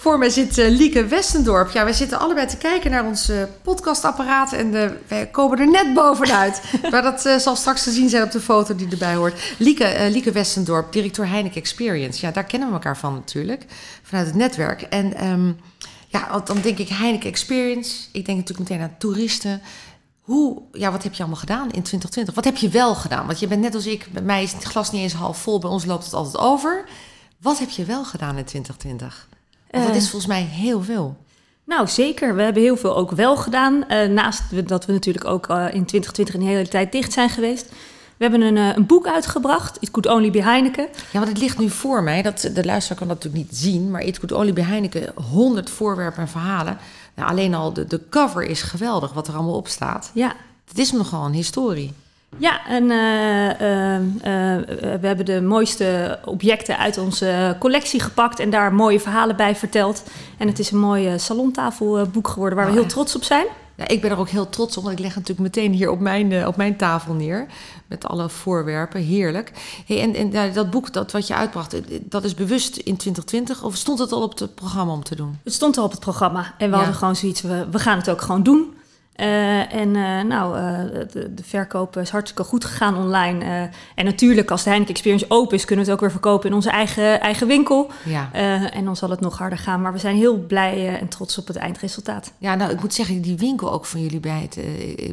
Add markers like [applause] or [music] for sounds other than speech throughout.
Voor mij zit uh, Lieke Westendorp. Ja, wij zitten allebei te kijken naar ons uh, podcastapparaat en uh, wij komen er net bovenuit. [laughs] maar dat zal straks te zien zijn op de foto die erbij hoort. Lieke, Lieke Westendorp, directeur Heineken Experience. Ja, daar kennen we elkaar van natuurlijk, vanuit het netwerk. En um, ja, dan denk ik Heineken Experience. Ik denk natuurlijk meteen aan toeristen. Hoe, ja, wat heb je allemaal gedaan in 2020? Wat heb je wel gedaan? Want je bent net als ik, bij mij is het glas niet eens half vol, bij ons loopt het altijd over. Wat heb je wel gedaan in 2020? Want dat is volgens mij heel veel. Nou, zeker. We hebben heel veel ook wel gedaan. Uh, naast dat we natuurlijk ook uh, in 2020 een hele tijd dicht zijn geweest. We hebben een, uh, een, boek uitgebracht, It Could Only Be Heineken. Ja, want het ligt nu voor mij. Dat, de luisteraar kan dat natuurlijk niet zien. Maar It Could Only Be Heineken, 100 voorwerpen en verhalen. Nou, alleen al de, de cover is geweldig, wat er allemaal op staat. Ja. Het is nogal een historie. Ja, en uh, uh, uh, we hebben de mooiste objecten uit onze collectie gepakt en daar mooie verhalen bij verteld. En het is een mooi salontafelboek geworden waar we heel trots op zijn. Ja, ik ben er ook heel trots op, want ik leg het natuurlijk meteen hier op mijn, op mijn tafel neer. Met alle voorwerpen, heerlijk. Hey, en en ja, dat boek dat, wat je uitbracht, dat is bewust in 2020? Of stond het al op het programma om te doen? Het stond al op het programma. En we ja. hadden gewoon zoiets, we, we gaan het ook gewoon doen. Uh, en uh, nou, uh, de, de, verkoop is hartstikke goed gegaan online. en natuurlijk, als de Heineken Experience open is, kunnen we het ook weer verkopen in onze eigen, eigen winkel. Ja. en dan zal het nog harder gaan. Maar we zijn heel blij en trots op het eindresultaat. Ja, nou, ik moet zeggen, die winkel ook van jullie bij, het,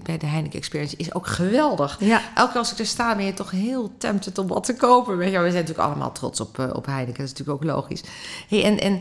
bij de Heineken Experience is ook geweldig. Ja. Elke keer als ik er sta, ben je toch heel tempted om wat te kopen. Weet je, we zijn natuurlijk allemaal trots op, op Heineken. Dat is natuurlijk ook logisch. Hey, en, en,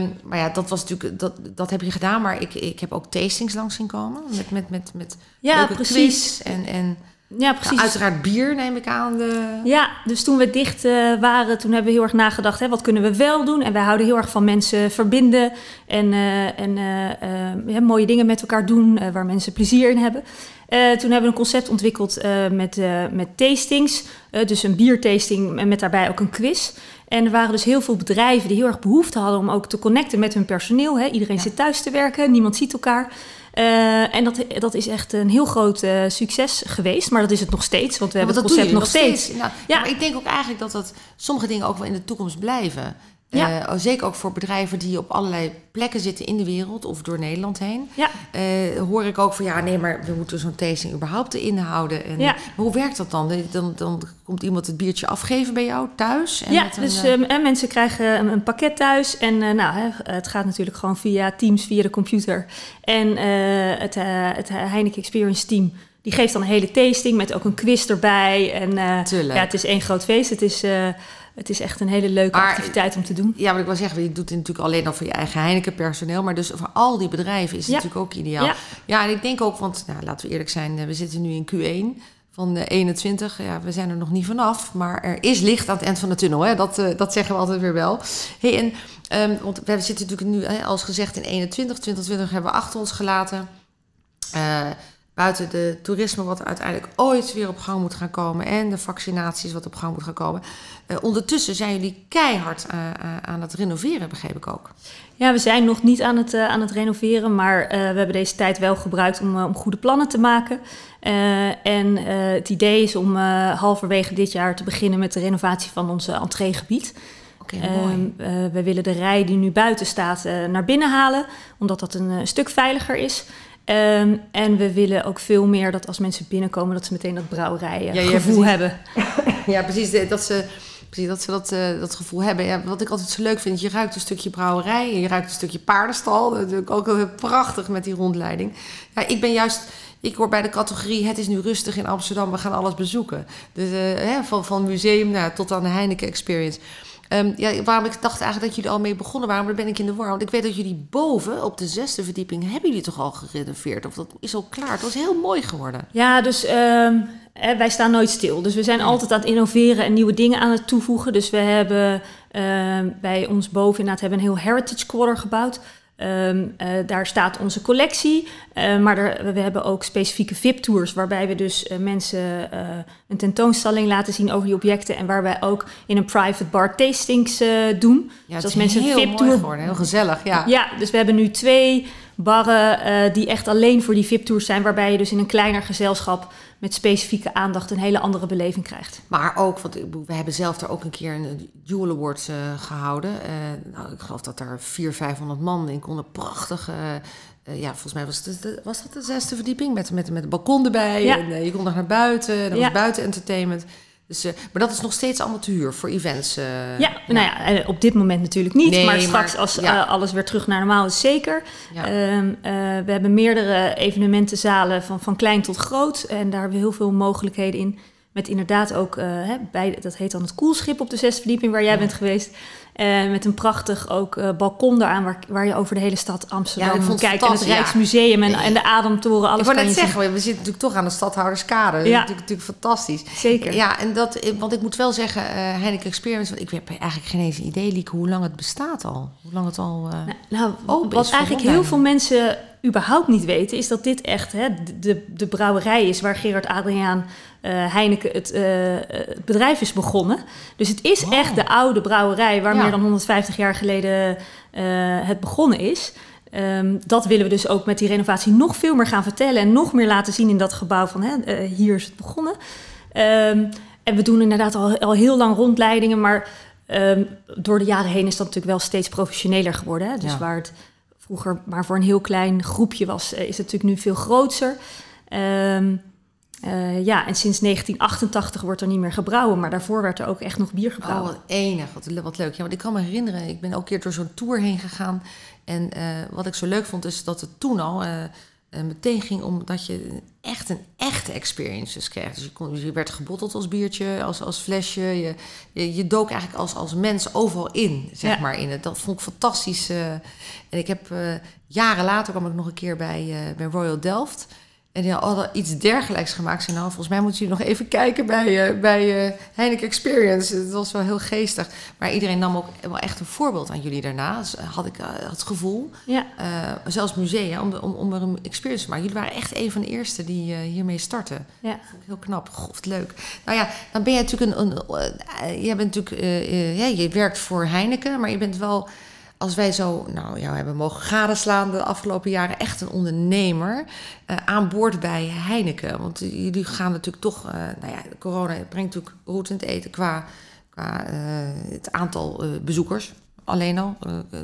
um, maar ja, dat was natuurlijk, dat, dat heb je gedaan. Maar ik, ik heb ook tastings langs zien komen met, met, met, met ja, precies. en, en ja, precies. Nou, uiteraard bier neem ik aan. De... Ja, dus toen we dicht uh, waren, toen hebben we heel erg nagedacht, hè, wat kunnen we wel doen? En wij houden heel erg van mensen verbinden en, uh, en uh, ja, mooie dingen met elkaar doen, waar mensen plezier in hebben. toen hebben we een concept ontwikkeld met, met tastings, dus een biertasting met daarbij ook een quiz. En er waren dus heel veel bedrijven die heel erg behoefte hadden om ook te connecten met hun personeel. Hè. Iedereen ja. zit thuis te werken, niemand ziet elkaar. Uh, en dat, dat is echt een heel groot uh, succes geweest. Maar dat is het nog steeds, want we ja, hebben het concept nog steeds. steeds. Nou, ja. Maar ik denk ook eigenlijk dat dat sommige dingen ook wel in de toekomst blijven. Ja. Uh, zeker ook voor bedrijven die op allerlei plekken zitten in de wereld of door Nederland heen. Ja. Uh, hoor ik ook van ja, nee, maar we moeten zo'n tasting überhaupt inhouden. En, ja. Maar hoe werkt dat dan? dan? Dan komt iemand het biertje afgeven bij jou thuis? En ja, een, dus uh, en mensen krijgen een, pakket thuis. En nou, het gaat natuurlijk gewoon via Teams, via de computer. En het, het Heineken Experience team die geeft dan een hele tasting met ook een quiz erbij. En ja, het is één groot feest. Het is het is echt een hele leuke maar, activiteit om te doen. Ja, wat ik wil zeggen, je doet het natuurlijk alleen al voor je eigen Heineken personeel, maar dus voor al die bedrijven is het ja. natuurlijk ook ideaal. Ja. ja, en ik denk ook, want nou, laten we eerlijk zijn, we zitten nu in Q1 van de 21. Ja, we zijn er nog niet vanaf, maar er is licht aan het eind van de tunnel. Hè? Dat, uh, dat zeggen we altijd weer wel. Hey, en, um, want we zitten natuurlijk nu, hè, als gezegd, in 21. 2020 hebben we achter ons gelaten. Uh, buiten de toerisme wat uiteindelijk ooit weer op gang moet gaan komen en de vaccinaties wat op gang moet gaan komen. Uh, ondertussen zijn jullie keihard uh, uh, aan het renoveren, begreep ik ook. Ja, we zijn nog niet aan het, aan het renoveren, maar we hebben deze tijd wel gebruikt om, om goede plannen te maken. en het idee is om halverwege dit jaar te beginnen met de renovatie van onze entreegebied. Okay, mooi. we willen de rij die nu buiten staat naar binnen halen, omdat dat een stuk veiliger is. Um, en we willen ook veel meer dat als mensen binnenkomen, dat ze meteen dat brouwerij ja, gevoel ja, hebben. [laughs] ja, precies. Dat ze, precies, dat, ze dat, uh, dat gevoel hebben. Ja, wat ik altijd zo leuk vind, je ruikt een stukje brouwerij en je ruikt een stukje paardenstal. Dat is ook heel prachtig met die rondleiding. Ja, ik ben juist. Ik hoor bij de categorie Het is nu rustig in Amsterdam, we gaan alles bezoeken. Dus hè, van, van museum nou, tot aan de Heineken Experience. Um, ja, waarom ik dacht eigenlijk dat jullie al mee begonnen waren, maar dan ben ik in de war. Want ik weet dat jullie boven op de zesde verdieping hebben jullie toch al gerenoveerd? Of dat is al klaar? Het was heel mooi geworden. Ja, dus um, wij staan nooit stil. Dus we zijn altijd aan het innoveren en nieuwe dingen aan het toevoegen. Dus we hebben uh, bij ons boven inderdaad hebben een heel heritage quarter gebouwd. Ehm, eh, daar staat onze collectie, eh, maar er, we hebben ook specifieke VIP-tours waarbij we dus eh, mensen eh, een tentoonstelling laten zien over die objecten en waar wij ook in een private bar tastings doen. Ja, Dus als is mensen een heel VIP-tour- mooi geworden, heel gezellig. Ja. Ja, dus we hebben nu twee barren eh, die echt alleen voor die VIP-tours zijn, waarbij je dus in een kleiner gezelschap met specifieke aandacht een hele andere beleving krijgt. Maar ook, want we hebben zelf daar ook een keer een Jewel Awards eh, gehouden. Eh, nou, ik geloof dat daar 400, 500 man in konden. Prachtig. eh, eh, ja, volgens mij was, het, de- was dat de zesde verdieping met, met, met een balkon erbij. Ja. En eh, je kon nog naar buiten. En Ja. was buiten entertainment. Dus, eh, maar dat is nog steeds allemaal te huur voor events. eh, Ja, nou ja, eh, op dit moment natuurlijk niet, Nee, maar straks maar- als ja. alles weer terug naar normaal is zeker. Ja. Ehm, eh, we hebben meerdere evenementenzalen van, van klein tot groot en daar hebben we heel veel mogelijkheden in. Met inderdaad ook, hè, bij, dat heet dan het koelschip op de zesde verdieping waar jij Ja. bent geweest. Eh, met een prachtig ook eh, balkon daaraan waar, waar je over de hele stad Ja, Amsterdam het kijkt. En het ja. Rijksmuseum en, en de Ademtoren, alles ik wou net je zien. zeggen, we zitten natuurlijk toch aan de stadhouderskade. Dat is Ja. natuurlijk, natuurlijk fantastisch. Zeker. Ja, en dat, want ik moet wel zeggen, eh Heineken Experience, want ik heb eigenlijk geen eens idee, Lieke, hoe lang het bestaat al. Hoe lang het al... Nou, open wat eigenlijk heel veel mensen überhaupt niet weten, is dat dit echt hè, de, de brouwerij is waar Gerard Adriaan eh, Heineken het, eh, het bedrijf is begonnen. Dus het is Wow. echt de oude brouwerij waar Ja. meer dan 150 jaar geleden eh, het begonnen is. Ehm, dat willen we dus ook met die renovatie nog veel meer gaan vertellen en nog meer laten zien in dat gebouw van hè, hier is het begonnen. Ehm, en we doen inderdaad al, al heel lang rondleidingen, maar ehm, door de jaren heen is dat natuurlijk wel steeds professioneler geworden. Hè? Dus Ja. waar het vroeger maar voor een heel klein groepje was, eh, is het natuurlijk nu veel groter. Ehm, eh, ja, en sinds 1988 wordt er niet meer gebrouwen, maar daarvoor werd er ook echt nog bier Oh, gebrouwen. wat enig. Wat, le- wat leuk. Ja, want ik kan me herinneren, ik ben ook een keer door zo'n tour heen gegaan. En eh, wat ik zo leuk vond, is dat het toen al eh, meteen ging om dat je echt een echte experience dus kreeg. Dus je, kon, je werd gebotteld als biertje, als, als flesje. Je, je, je dook eigenlijk als, als mens overal in, zeg Ja. maar. In het. Dat vond ik fantastisch. eh. en ik heb eh, jaren later kwam ik nog een keer bij, bij Royal Delft. En die hadden iets dergelijks gemaakt. Zei, nou, volgens mij moeten jullie nog even kijken bij, eh, bij eh, Heineken Experience. Het was wel heel geestig. Maar iedereen nam ook wel echt een voorbeeld aan jullie daarna. Dus, eh, had ik het gevoel. Ja, zelfs musea, om, om, om er een experience te maken. Jullie waren echt een van de eerste die hiermee starten. ja. Vond ik heel knap. Wat leuk. Nou ja, dan ben je natuurlijk een... een jij bent natuurlijk... ja, je werkt voor Heineken, maar je bent wel... Als wij zo, nou we hebben mogen gadeslaan de afgelopen jaren, echt een ondernemer eh, aan boord bij Heineken. Want jullie gaan natuurlijk toch, eh, nou ja, corona brengt natuurlijk roet in het eten qua, qua eh, het aantal bezoekers. Alleen al,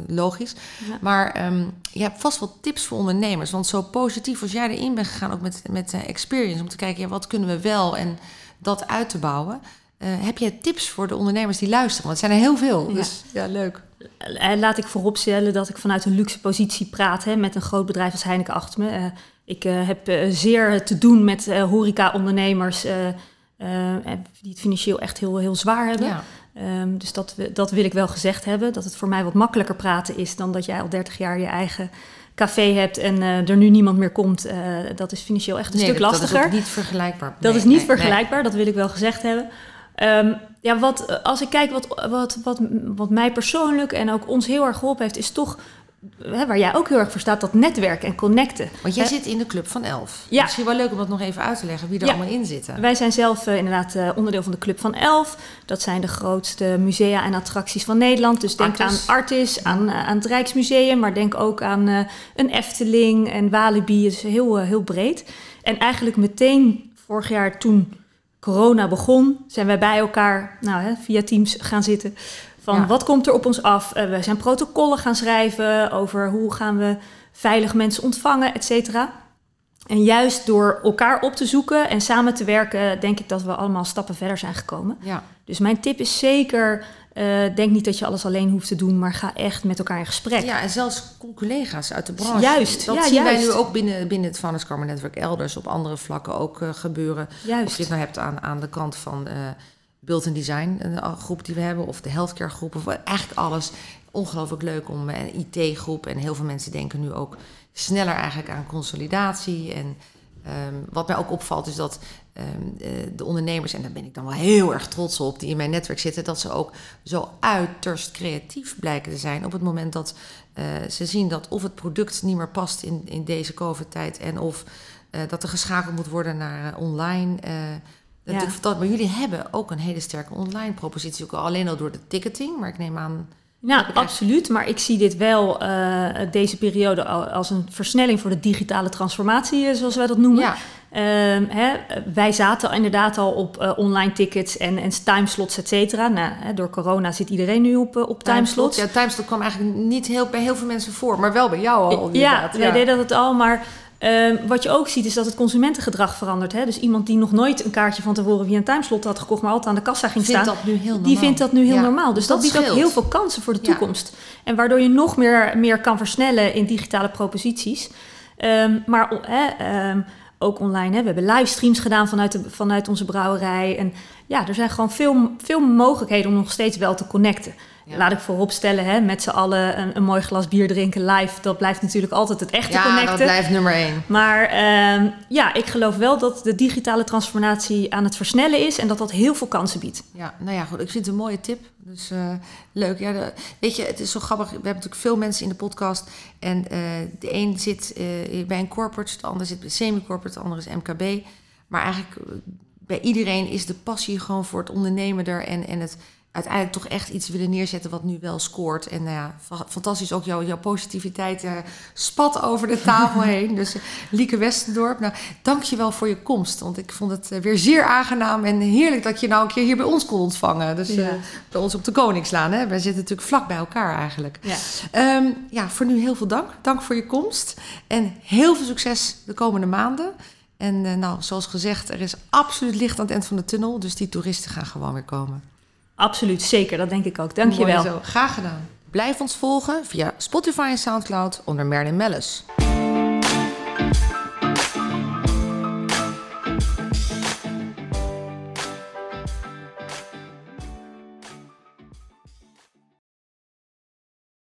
logisch. Ja. Maar ehm, je hebt vast wel tips voor ondernemers. Want zo positief als jij erin bent gegaan, ook met, met experience, om te kijken, ja, wat kunnen we wel en dat uit te bouwen. Eh, heb jij tips voor de ondernemers die luisteren? Want het zijn er heel veel. Ja. Dus ja, leuk. Eh, Laat ik vooropstellen dat ik vanuit een luxe positie praat hè, met een groot bedrijf als Heineken achter me. Eh, ik eh, heb eh, zeer te doen met eh, horeca-ondernemers eh, eh, die het financieel echt heel, heel zwaar hebben. Ja. Ehm, dus dat, dat wil ik wel gezegd hebben. Dat het voor mij wat makkelijker praten is dan dat jij al 30 jaar je eigen café hebt en eh, er nu niemand meer komt. Eh, dat is financieel echt een Nee, stuk dat- lastiger. Dat is niet vergelijkbaar. Dat Nee, is niet nee. vergelijkbaar, dat wil ik wel gezegd hebben. Ehm, ja, wat, als ik kijk wat, wat, wat, wat mij persoonlijk en ook ons heel erg geholpen heeft, is toch, hè, waar jij ook heel erg voor staat, dat netwerken en connecten. Want jij zit in de club van elf. Ja. Misschien wel leuk om dat nog even uit te leggen, wie er Ja. allemaal in zitten. Wij zijn zelf eh, inderdaad eh, onderdeel van de Club van Elf. Dat zijn de grootste musea en attracties van Nederland. Dus denk Artis. aan Artis, aan, eh, aan het Rijksmuseum, maar denk ook aan een Efteling en Walibi. Is heel, heel breed. En eigenlijk meteen vorig jaar toen corona begon, zijn wij bij elkaar nou, hè, via Teams gaan zitten. Van Ja. wat komt er op ons af? Eh, we zijn protocollen gaan schrijven over hoe gaan we veilig mensen ontvangen, et cetera. En juist door elkaar op te zoeken en samen te werken, denk ik dat we allemaal stappen verder zijn gekomen. Ja. Dus mijn tip is zeker, eh, denk niet dat je alles alleen hoeft te doen, maar ga echt met elkaar in gesprek. ja, en zelfs collega's uit de branche. Juist, Dat ja, zien wij nu ook binnen, binnen het Founders Karma Network elders op andere vlakken ook eh, gebeuren. Of Juist. je het nou hebt aan, aan de kant van eh Build and Design, een groep die we hebben, of de healthcare groep, of eigenlijk alles. Ongelooflijk leuk om een IT-groep. En heel veel mensen denken nu ook sneller eigenlijk aan consolidatie. En Ehm, wat mij ook opvalt is dat ehm, eh, de ondernemers, en daar ben ik dan wel heel erg trots op, die in mijn netwerk zitten, dat ze ook zo uiterst creatief blijken te zijn op het moment dat eh, ze zien dat of het product niet meer past in, in deze COVID-tijd en of eh, dat er geschakeld moet worden naar online. Uh, Ja. dat, maar jullie hebben ook een hele sterke online propositie, ook al alleen al door de ticketing, maar ik neem aan. Nou, absoluut. Maar ik zie dit wel, eh, deze periode, al- als een versnelling voor de digitale transformatie, eh, zoals wij dat noemen. Ja, Ehm, hè, wij zaten inderdaad al op eh, online tickets en, en timeslots, et cetera. Nou, hè, door corona zit iedereen nu op, op timeslots. Ja, timeslot kwam eigenlijk niet heel, bij heel veel mensen voor, maar wel bij jou al. Ja, inderdaad. wij deden dat al, maar ehm, wat je ook ziet is dat het consumentengedrag verandert. Hè? Dus iemand die nog nooit een kaartje van tevoren via een timeslot had gekocht, maar altijd aan de kassa ging vindt staan, dat nu heel normaal. die vindt dat nu heel Ja, normaal. Dus dat, biedt ook heel veel kansen voor de Ja. toekomst. En waardoor je nog meer, meer kan versnellen in digitale proposities. Ehm, maar ehm, ook online. Hè. We hebben livestreams gedaan vanuit, de, vanuit onze brouwerij. En ja, er zijn gewoon veel, veel mogelijkheden om nog steeds wel te connecten. Ja. Laat ik vooropstellen, hè, met z'n allen een, een mooi glas bier drinken live. Dat blijft natuurlijk altijd het echte Ja, connecten. dat blijft nummer één. Maar ehm, ja, ik geloof wel dat de digitale transformatie aan het versnellen is en dat dat heel veel kansen biedt. Ja, nou ja, goed. Ik vind het een mooie tip. Dus eh, leuk. Ja, de- weet je, het is zo grappig. We hebben natuurlijk veel mensen in de podcast. En eh, de een zit eh, bij een corporate, de ander zit bij semi-corporate, de andere is MKB. Maar eigenlijk bij iedereen is de passie gewoon voor het ondernemen er. En, en het uiteindelijk toch echt iets willen neerzetten wat nu wel scoort. En nou ja, fa- fantastisch ook jouw, jouw positiviteit eh, spat over de tafel [laughs] heen. Dus eh, Lieke Westendorp, nou, dank je wel voor je komst. Want ik vond het eh, weer zeer aangenaam en heerlijk dat je nou een keer hier bij ons kon ontvangen. Dus Ja. bij ons op de Koningslaan. Hè? Wij zitten natuurlijk vlak bij elkaar eigenlijk. Ja. Ehm, ja, voor nu heel veel dank. Dank voor je komst. En heel veel succes de komende maanden. En nou, zoals gezegd, er is absoluut licht aan het eind van de tunnel. Dus die toeristen gaan gewoon weer komen. Absoluut, zeker. Dat denk ik ook. Dank je wel. Graag gedaan. Blijf ons volgen via Spotify en Soundcloud onder Merlin Mellis.